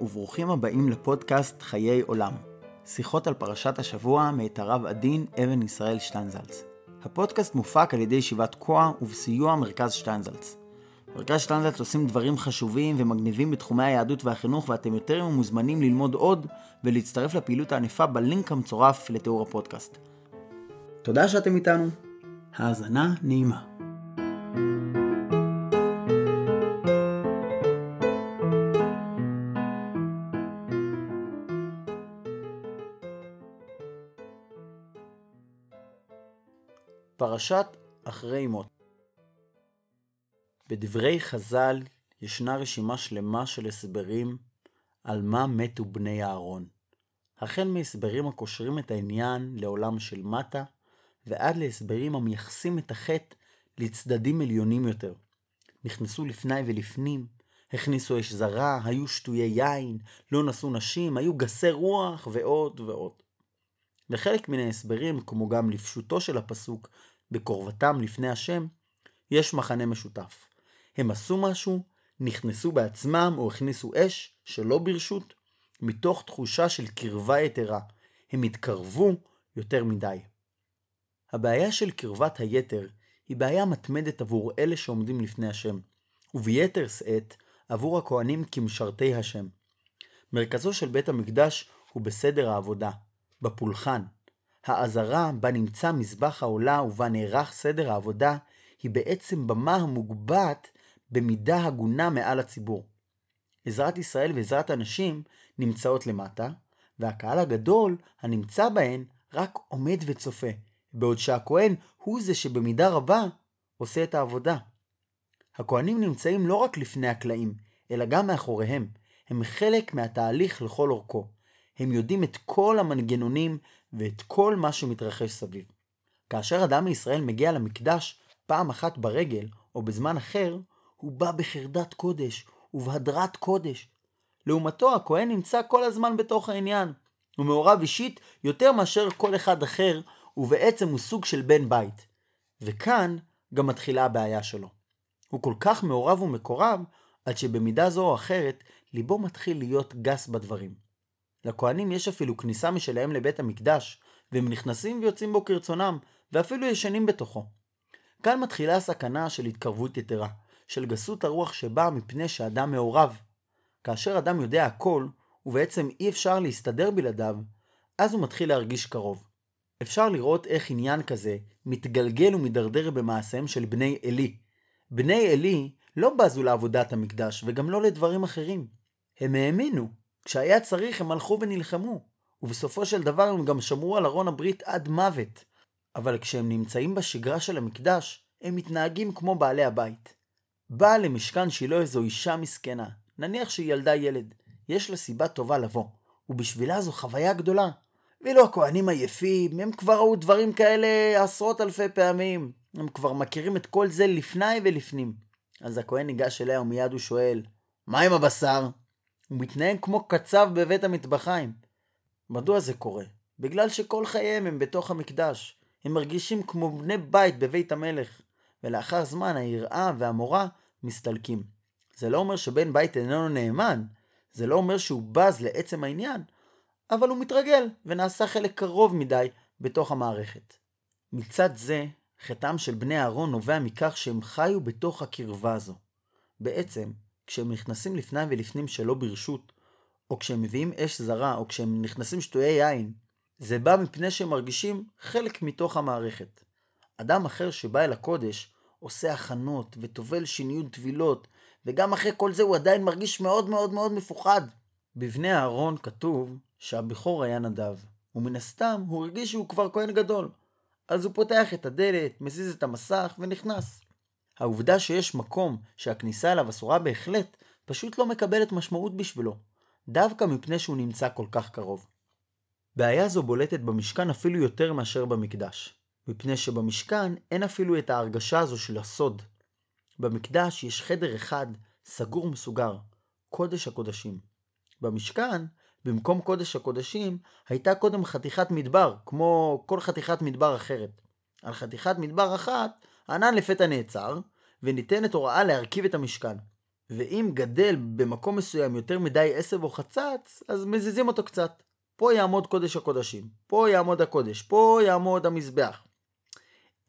וברוכים הבאים לפודקאסט חיי עולם. שיחות על פרשת השבוע מאת הרב עדין אבן ישראל שטיינזלץ. הפודקאסט מופק על ידי ישיבת כוח ובסיוע מרכז שטיינזלץ. מרכז שטיינזלץ עושים דברים חשובים ומגניבים בתחומי היהדות והחינוך ואתם יותר מוזמנים ללמוד עוד ולהצטרף לפעילות הענפה בלינק המצורף לתיאור הפודקאסט. תודה שאתם איתנו. האזנה נעימה. פרשת אחרי מות בדברי חז"ל ישנה רשימה שלמה של הסברים על מה מתו בני אהרון. החל מהסברים הקושרים את העניין לעולם של מטה, ועד להסברים המייחסים את החטא לצדדים עליונים יותר. נכנסו לפני ולפנים, הכניסו אש זרה, היו שטויי יין, לא נשאו נשים, היו גסי רוח ועוד ועוד. לחלק מן ההסברים, כמו גם לפשוטו של הפסוק, בקרבתם לפני השם, יש מחנה משותף. הם עשו משהו, נכנסו בעצמם או הכניסו אש שלא ברשות, מתוך תחושה של קרבה יתרה. הם התקרבו יותר מדי. הבעיה של קרבת היתר היא בעיה מתמדת עבור אלה שעומדים לפני השם, וביתר שאת עבור הכהנים כמשרתי השם. מרכזו של בית המקדש הוא בסדר העבודה, בפולחן. העזרה בה נמצא מזבח העולה ובה נערך סדר העבודה, היא בעצם במה המוגבעת במידה הגונה מעל הציבור. עזרת ישראל ועזרת הנשים נמצאות למטה, והקהל הגדול הנמצא בהן רק עומד וצופה, בעוד שהכהן הוא זה שבמידה רבה עושה את העבודה. הכהנים נמצאים לא רק לפני הקלעים, אלא גם מאחוריהם. הם חלק מהתהליך לכל אורכו. הם יודעים את כל המנגנונים ואת כל מה שמתרחש סביב. כאשר אדם מישראל מגיע למקדש פעם אחת ברגל או בזמן אחר, הוא בא בחרדת קודש ובהדרת קודש. לעומתו, הכהן נמצא כל הזמן בתוך העניין. הוא מעורב אישית יותר מאשר כל אחד אחר, ובעצם הוא סוג של בן בית. וכאן גם מתחילה הבעיה שלו. הוא כל כך מעורב ומקורב, עד שבמידה זו או אחרת, ליבו מתחיל להיות גס בדברים. לכהנים יש אפילו כניסה משלהם לבית המקדש, והם נכנסים ויוצאים בו כרצונם, ואפילו ישנים בתוכו. כאן מתחילה הסכנה של התקרבות יתרה, של גסות הרוח שבאה מפני שאדם מעורב. כאשר אדם יודע הכל, ובעצם אי אפשר להסתדר בלעדיו, אז הוא מתחיל להרגיש קרוב. אפשר לראות איך עניין כזה מתגלגל ומדרדר במעשיהם של בני עלי. בני עלי לא בזו לעבודת המקדש וגם לא לדברים אחרים. הם האמינו, כשהיה צריך הם הלכו ונלחמו, ובסופו של דבר הם גם שמרו על ארון הברית עד מוות. אבל כשהם נמצאים בשגרה של המקדש, הם מתנהגים כמו בעלי הבית. באה למשכן שילה איזו אישה מסכנה, נניח שהיא ילדה ילד, יש לה סיבה טובה לבוא, ובשבילה זו חוויה גדולה. ואילו הכהנים עייפים, הם כבר ראו דברים כאלה עשרות אלפי פעמים. הם כבר מכירים את כל זה לפני ולפנים. אז הכהן ניגש אליה ומיד הוא שואל, מה עם הבשר? הוא מתנהג כמו קצב בבית המטבחיים. מדוע זה קורה? בגלל שכל חייהם הם בתוך המקדש. הם מרגישים כמו בני בית בבית המלך. ולאחר זמן היראה והמורא מסתלקים. זה לא אומר שבן בית איננו נאמן, זה לא אומר שהוא בז לעצם העניין, אבל הוא מתרגל ונעשה חלק קרוב מדי בתוך המערכת. מצד זה, חטאם של בני אהרון נובע מכך שהם חיו בתוך הקרבה הזו. בעצם, כשהם נכנסים לפני ולפנים שלא ברשות, או כשהם מביאים אש זרה, או כשהם נכנסים שטויי יין, זה בא מפני שהם מרגישים חלק מתוך המערכת. אדם אחר שבא אל הקודש, עושה הכנות וטובל שיניות טבילות, וגם אחרי כל זה הוא עדיין מרגיש מאוד מאוד מאוד מפוחד. בבני אהרון כתוב שהבכור היה נדב, ומן הסתם הוא הרגיש שהוא כבר כהן גדול. אז הוא פותח את הדלת, מזיז את המסך ונכנס. העובדה שיש מקום שהכניסה אליו אסורה בהחלט, פשוט לא מקבלת משמעות בשבילו, דווקא מפני שהוא נמצא כל כך קרוב. בעיה זו בולטת במשכן אפילו יותר מאשר במקדש, מפני שבמשכן אין אפילו את ההרגשה הזו של הסוד. במקדש יש חדר אחד, סגור מסוגר, קודש הקודשים. במשכן, במקום קודש הקודשים, הייתה קודם חתיכת מדבר, כמו כל חתיכת מדבר אחרת. על חתיכת מדבר אחת, הענן לפתע נעצר, וניתנת הוראה להרכיב את המשכן. ואם גדל במקום מסוים יותר מדי עשב או חצץ, אז מזיזים אותו קצת. פה יעמוד קודש הקודשים, פה יעמוד הקודש, פה יעמוד המזבח.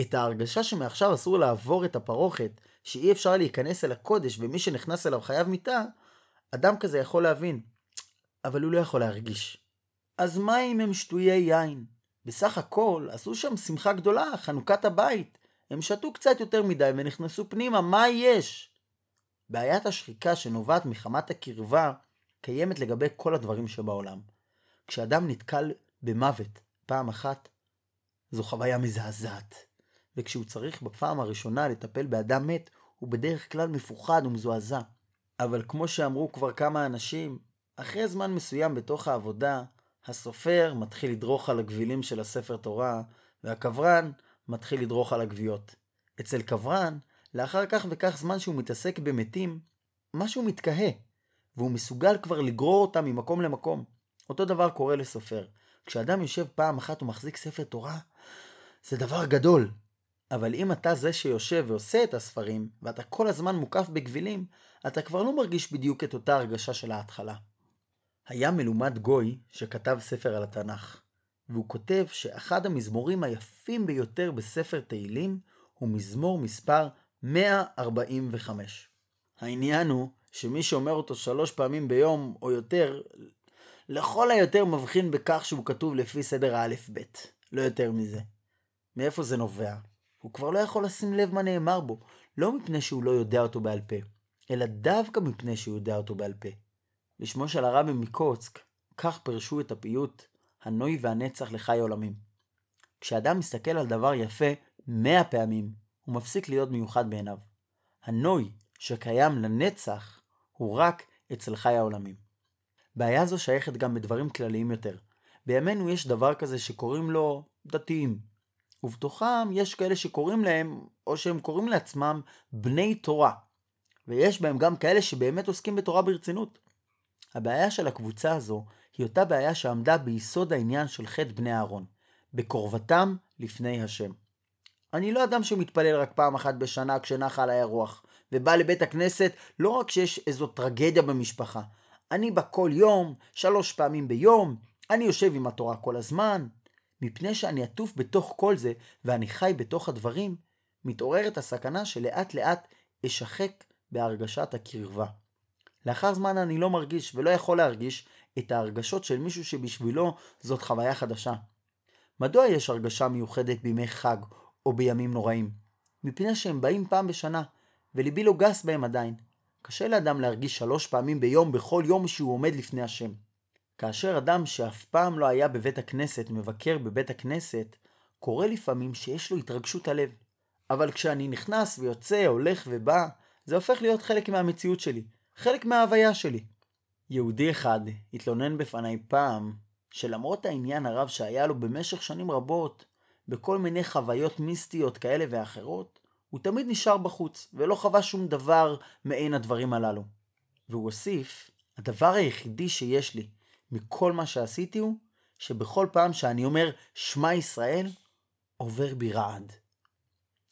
את ההרגשה שמעכשיו אסור לעבור את הפרוכת, שאי אפשר להיכנס אל הקודש ומי שנכנס אליו חייב מיתה, אדם כזה יכול להבין, אבל הוא לא יכול להרגיש. אז מה אם הם שטויי יין? בסך הכל עשו שם שמחה גדולה, חנוכת הבית. הם שתו קצת יותר מדי ונכנסו פנימה, מה יש? בעיית השחיקה שנובעת מחמת הקרבה קיימת לגבי כל הדברים שבעולם. כשאדם נתקל במוות פעם אחת, זו חוויה מזעזעת. וכשהוא צריך בפעם הראשונה לטפל באדם מת, הוא בדרך כלל מפוחד ומזועזע. אבל כמו שאמרו כבר כמה אנשים, אחרי זמן מסוים בתוך העבודה, הסופר מתחיל לדרוך על הגבילים של הספר תורה, והקברן מתחיל לדרוך על הגוויות. אצל קברן, לאחר כך וכך זמן שהוא מתעסק במתים, משהו מתקהה, והוא מסוגל כבר לגרור אותם ממקום למקום. אותו דבר קורה לסופר. כשאדם יושב פעם אחת ומחזיק ספר תורה, זה דבר גדול. אבל אם אתה זה שיושב ועושה את הספרים, ואתה כל הזמן מוקף בגבילים, אתה כבר לא מרגיש בדיוק את אותה הרגשה של ההתחלה. היה מלומד גוי שכתב ספר על התנ"ך, והוא כותב שאחד המזמורים היפים ביותר בספר תהילים הוא מזמור מספר 145. העניין הוא שמי שאומר אותו שלוש פעמים ביום או יותר, לכל היותר מבחין בכך שהוא כתוב לפי סדר האלף-בית, לא יותר מזה. מאיפה זה נובע? הוא כבר לא יכול לשים לב מה נאמר בו, לא מפני שהוא לא יודע אותו בעל פה, אלא דווקא מפני שהוא יודע אותו בעל פה. בשמו של הרבי מקוצק, כך פירשו את הפיוט הנוי והנצח לחי עולמים. כשאדם מסתכל על דבר יפה מאה פעמים, הוא מפסיק להיות מיוחד בעיניו. הנוי שקיים לנצח הוא רק אצל חי העולמים. בעיה זו שייכת גם בדברים כלליים יותר. בימינו יש דבר כזה שקוראים לו דתיים, ובתוכם יש כאלה שקוראים להם, או שהם קוראים לעצמם, בני תורה. ויש בהם גם כאלה שבאמת עוסקים בתורה ברצינות. הבעיה של הקבוצה הזו היא אותה בעיה שעמדה ביסוד העניין של חטא בני אהרון, בקרבתם לפני השם. אני לא אדם שמתפלל רק פעם אחת בשנה כשנחה עליי הרוח, ובא לבית הכנסת לא רק כשיש איזו טרגדיה במשפחה. אני בא כל יום, שלוש פעמים ביום, אני יושב עם התורה כל הזמן. מפני שאני עטוף בתוך כל זה, ואני חי בתוך הדברים, מתעוררת הסכנה שלאט לאט אשחק בהרגשת הקרבה. לאחר זמן אני לא מרגיש ולא יכול להרגיש את ההרגשות של מישהו שבשבילו זאת חוויה חדשה. מדוע יש הרגשה מיוחדת בימי חג או בימים נוראים? מפני שהם באים פעם בשנה, וליבי לא גס בהם עדיין. קשה לאדם להרגיש שלוש פעמים ביום בכל יום שהוא עומד לפני השם. כאשר אדם שאף פעם לא היה בבית הכנסת מבקר בבית הכנסת, קורה לפעמים שיש לו התרגשות הלב. אבל כשאני נכנס ויוצא, הולך ובא, זה הופך להיות חלק מהמציאות שלי, חלק מההוויה שלי. יהודי אחד התלונן בפניי פעם, שלמרות העניין הרב שהיה לו במשך שנים רבות, בכל מיני חוויות מיסטיות כאלה ואחרות, הוא תמיד נשאר בחוץ, ולא חווה שום דבר מעין הדברים הללו. והוא הוסיף, הדבר היחידי שיש לי מכל מה שעשיתי הוא, שבכל פעם שאני אומר שמע ישראל, עובר בי רעד.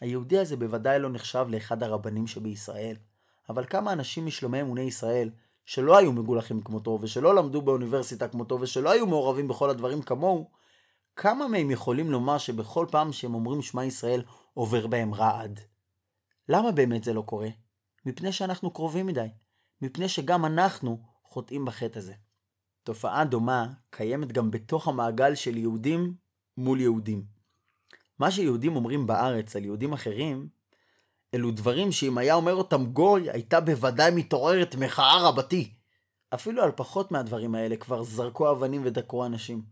היהודי הזה בוודאי לא נחשב לאחד הרבנים שבישראל, אבל כמה אנשים משלומי אמוני ישראל, שלא היו מגולחים כמותו, ושלא למדו באוניברסיטה כמותו, ושלא היו מעורבים בכל הדברים כמוהו, כמה מהם יכולים לומר שבכל פעם שהם אומרים שמע ישראל, עובר בהם רעד? למה באמת זה לא קורה? מפני שאנחנו קרובים מדי. מפני שגם אנחנו חוטאים בחטא הזה. תופעה דומה קיימת גם בתוך המעגל של יהודים מול יהודים. מה שיהודים אומרים בארץ על יהודים אחרים, אלו דברים שאם היה אומר אותם גוי, הייתה בוודאי מתעוררת מחאה רבתי. אפילו על פחות מהדברים האלה כבר זרקו אבנים ודקרו אנשים.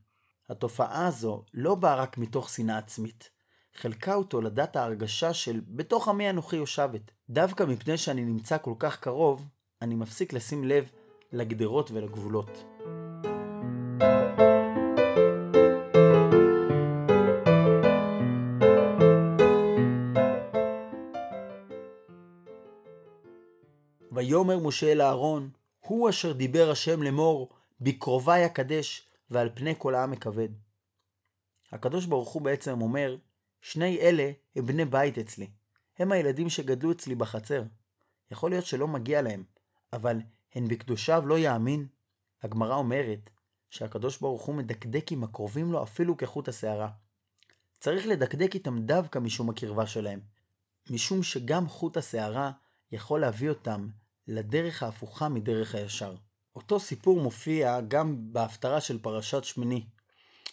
התופעה הזו לא באה רק מתוך שנאה עצמית. חלקה הוא תולדת ההרגשה של בתוך עמי אנוכי יושבת. דווקא מפני שאני נמצא כל כך קרוב, אני מפסיק לשים לב לגדרות ולגבולות. ויאמר משה אל אהרון, הוא אשר דיבר השם לאמור, בקרובי אקדש, ועל פני כל העם אכבד. הקדוש ברוך הוא בעצם אומר, שני אלה הם בני בית אצלי. הם הילדים שגדלו אצלי בחצר. יכול להיות שלא מגיע להם, אבל הן בקדושיו לא יאמין? הגמרא אומרת שהקדוש ברוך הוא מדקדק עם הקרובים לו אפילו כחוט השערה. צריך לדקדק איתם דווקא משום הקרבה שלהם, משום שגם חוט השערה יכול להביא אותם לדרך ההפוכה מדרך הישר. אותו סיפור מופיע גם בהפטרה של פרשת שמיני,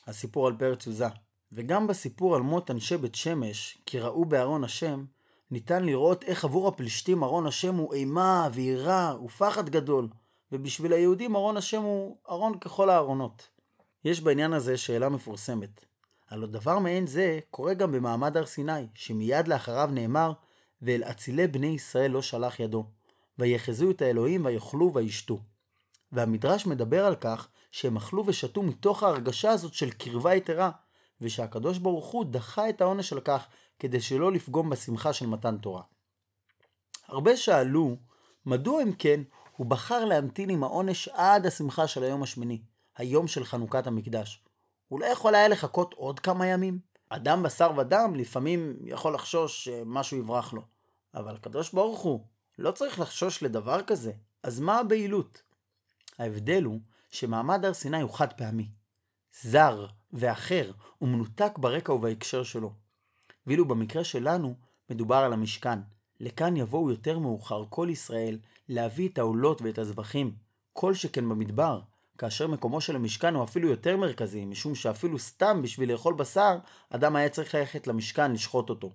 הסיפור על פרץ עוזה, וגם בסיפור על מות אנשי בית שמש, כי ראו בארון השם, ניתן לראות איך עבור הפלישתים ארון השם הוא אימה ויראה ופחד גדול, ובשביל היהודים ארון השם הוא ארון ככל הארונות. יש בעניין הזה שאלה מפורסמת. הלא דבר מעין זה קורה גם במעמד הר סיני, שמיד לאחריו נאמר, ואל אצילי בני ישראל לא שלח ידו. ויחזו את האלוהים ויאכלו וישתו. והמדרש מדבר על כך שהם אכלו ושתו מתוך ההרגשה הזאת של קרבה יתרה, ושהקדוש ברוך הוא דחה את העונש על כך כדי שלא לפגום בשמחה של מתן תורה. הרבה שאלו, מדוע אם כן הוא בחר להמתין עם העונש עד השמחה של היום השמיני, היום של חנוכת המקדש. הוא לא יכול היה לחכות עוד כמה ימים? אדם בשר ודם לפעמים יכול לחשוש שמשהו יברח לו. אבל הקדוש ברוך הוא לא צריך לחשוש לדבר כזה, אז מה הבהילות? ההבדל הוא שמעמד הר סיני הוא חד פעמי. זר ואחר ומנותק ברקע ובהקשר שלו. ואילו במקרה שלנו מדובר על המשכן. לכאן יבואו יותר מאוחר כל ישראל להביא את העולות ואת הזבחים, כל שכן במדבר, כאשר מקומו של המשכן הוא אפילו יותר מרכזי, משום שאפילו סתם בשביל לאכול בשר, אדם היה צריך ללכת למשכן לשחוט אותו.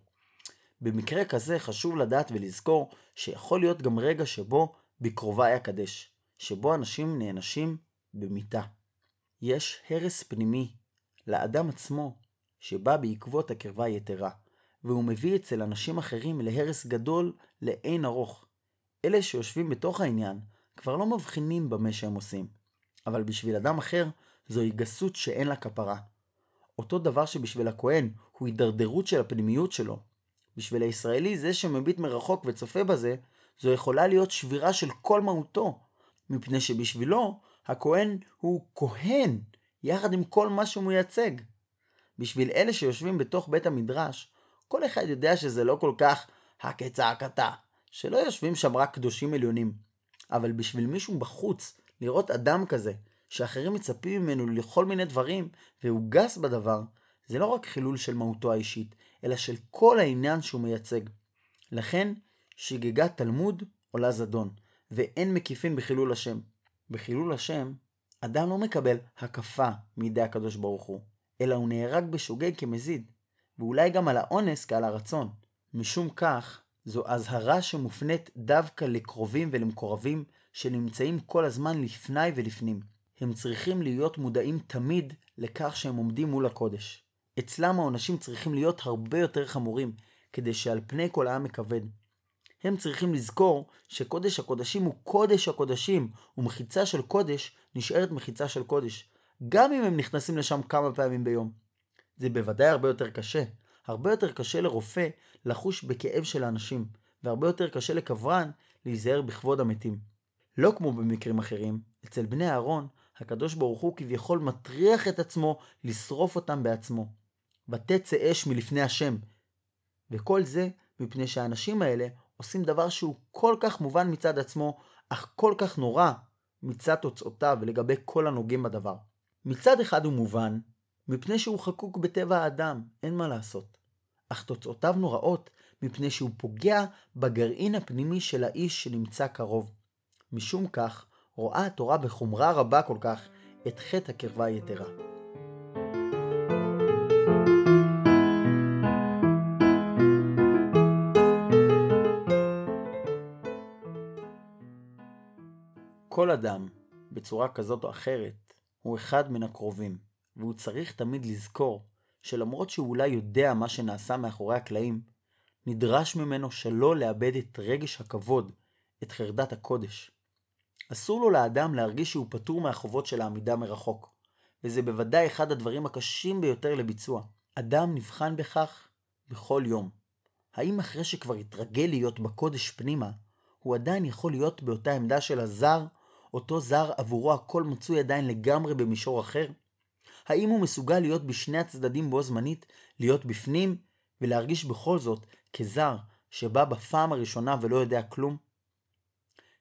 במקרה כזה חשוב לדעת ולזכור שיכול להיות גם רגע שבו בקרובה אקדש, שבו אנשים נענשים במיתה. יש הרס פנימי לאדם עצמו שבא בעקבות הקרבה היתרה, והוא מביא אצל אנשים אחרים להרס גדול לאין ארוך. אלה שיושבים בתוך העניין כבר לא מבחינים במה שהם עושים, אבל בשביל אדם אחר זוהי גסות שאין לה כפרה. אותו דבר שבשביל הכהן הוא הידרדרות של הפנימיות שלו. בשביל הישראלי זה שמביט מרחוק וצופה בזה, זו יכולה להיות שבירה של כל מהותו, מפני שבשבילו הכהן הוא כהן, יחד עם כל מה שהוא מייצג. בשביל אלה שיושבים בתוך בית המדרש, כל אחד יודע שזה לא כל כך הכצעקתה, שלא יושבים שם רק קדושים עליונים. אבל בשביל מישהו בחוץ, לראות אדם כזה, שאחרים מצפים ממנו לכל מיני דברים, והוא גס בדבר, זה לא רק חילול של מהותו האישית, אלא של כל העניין שהוא מייצג. לכן, שגגת תלמוד עולה זדון, ואין מקיפין בחילול השם. בחילול השם, אדם לא מקבל הקפה מידי הקדוש ברוך הוא, אלא הוא נהרג בשוגג כמזיד, ואולי גם על האונס כעל הרצון. משום כך, זו אזהרה שמופנית דווקא לקרובים ולמקורבים שנמצאים כל הזמן לפני ולפנים. הם צריכים להיות מודעים תמיד לכך שהם עומדים מול הקודש. אצלם העונשים צריכים להיות הרבה יותר חמורים, כדי שעל פני כל העם מכבד. הם צריכים לזכור שקודש הקודשים הוא קודש הקודשים, ומחיצה של קודש נשארת מחיצה של קודש, גם אם הם נכנסים לשם כמה פעמים ביום. זה בוודאי הרבה יותר קשה. הרבה יותר קשה לרופא לחוש בכאב של האנשים, והרבה יותר קשה לקברן להיזהר בכבוד המתים. לא כמו במקרים אחרים, אצל בני אהרון, הקדוש ברוך הוא כביכול מטריח את עצמו לשרוף אותם בעצמו. ותצא אש מלפני השם. וכל זה מפני שהאנשים האלה עושים דבר שהוא כל כך מובן מצד עצמו, אך כל כך נורא מצד תוצאותיו לגבי כל הנוגעים בדבר. מצד אחד הוא מובן, מפני שהוא חקוק בטבע האדם, אין מה לעשות. אך תוצאותיו נוראות, מפני שהוא פוגע בגרעין הפנימי של האיש שנמצא קרוב. משום כך, רואה התורה בחומרה רבה כל כך את חטא הקרבה היתרה. כל אדם, בצורה כזאת או אחרת, הוא אחד מן הקרובים, והוא צריך תמיד לזכור שלמרות שהוא אולי יודע מה שנעשה מאחורי הקלעים, נדרש ממנו שלא לאבד את רגש הכבוד, את חרדת הקודש. אסור לו לאדם להרגיש שהוא פטור מהחובות של העמידה מרחוק, וזה בוודאי אחד הדברים הקשים ביותר לביצוע. אדם נבחן בכך בכל יום. האם אחרי שכבר התרגל להיות בקודש פנימה, הוא עדיין יכול להיות באותה עמדה של הזר, אותו זר עבורו הכל מצוי עדיין לגמרי במישור אחר? האם הוא מסוגל להיות בשני הצדדים בו זמנית, להיות בפנים, ולהרגיש בכל זאת כזר שבא בפעם הראשונה ולא יודע כלום?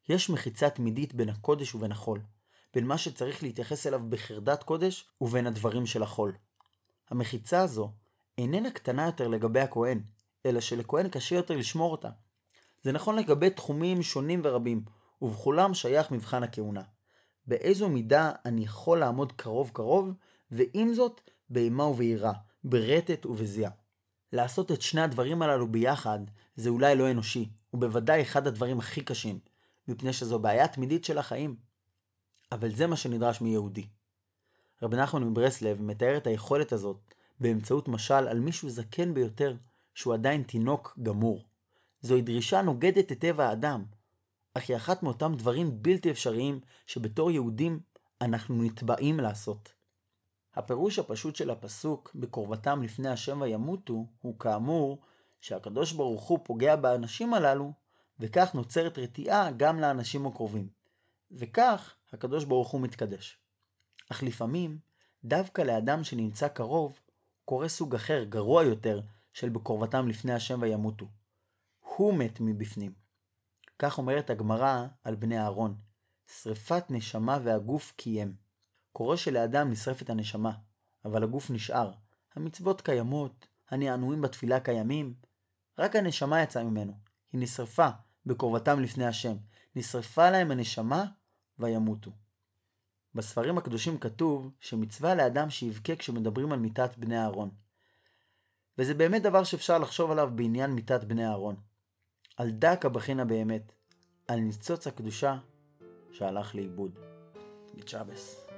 יש מחיצה תמידית בין הקודש ובין החול, בין מה שצריך להתייחס אליו בחרדת קודש ובין הדברים של החול. המחיצה הזו איננה קטנה יותר לגבי הכהן, אלא שלכהן קשה יותר לשמור אותה. זה נכון לגבי תחומים שונים ורבים, ובכולם שייך מבחן הכהונה. באיזו מידה אני יכול לעמוד קרוב קרוב, ועם זאת באימה וביראה, ברטט ובזיעה. לעשות את שני הדברים הללו ביחד זה אולי לא אנושי, ובוודאי אחד הדברים הכי קשים, מפני שזו בעיה תמידית של החיים. אבל זה מה שנדרש מיהודי. רב נחמן מברסלב מתאר את היכולת הזאת באמצעות משל על מישהו זקן ביותר, שהוא עדיין תינוק גמור. זוהי דרישה נוגדת את טבע האדם, אך היא אחת מאותם דברים בלתי אפשריים שבתור יהודים אנחנו נתבעים לעשות. הפירוש הפשוט של הפסוק בקרבתם לפני השם וימותו הוא כאמור שהקדוש ברוך הוא פוגע באנשים הללו וכך נוצרת רתיעה גם לאנשים הקרובים. וכך הקדוש ברוך הוא מתקדש. אך לפעמים, דווקא לאדם שנמצא קרוב, קורה סוג אחר, גרוע יותר, של בקרבתם לפני השם וימותו. הוא מת מבפנים. כך אומרת הגמרא על בני אהרון, שרפת נשמה והגוף קיים. קורה שלאדם נשרפת הנשמה, אבל הגוף נשאר. המצוות קיימות, הנענועים בתפילה קיימים, רק הנשמה יצאה ממנו. היא נשרפה בקרבתם לפני השם. נשרפה להם הנשמה וימותו. בספרים הקדושים כתוב שמצווה לאדם שיבכה כשמדברים על מיתת בני אהרון. וזה באמת דבר שאפשר לחשוב עליו בעניין מיתת בני אהרון. על דק הבחינה באמת, על ניצוץ הקדושה שהלך לאיבוד. גצ'אבס.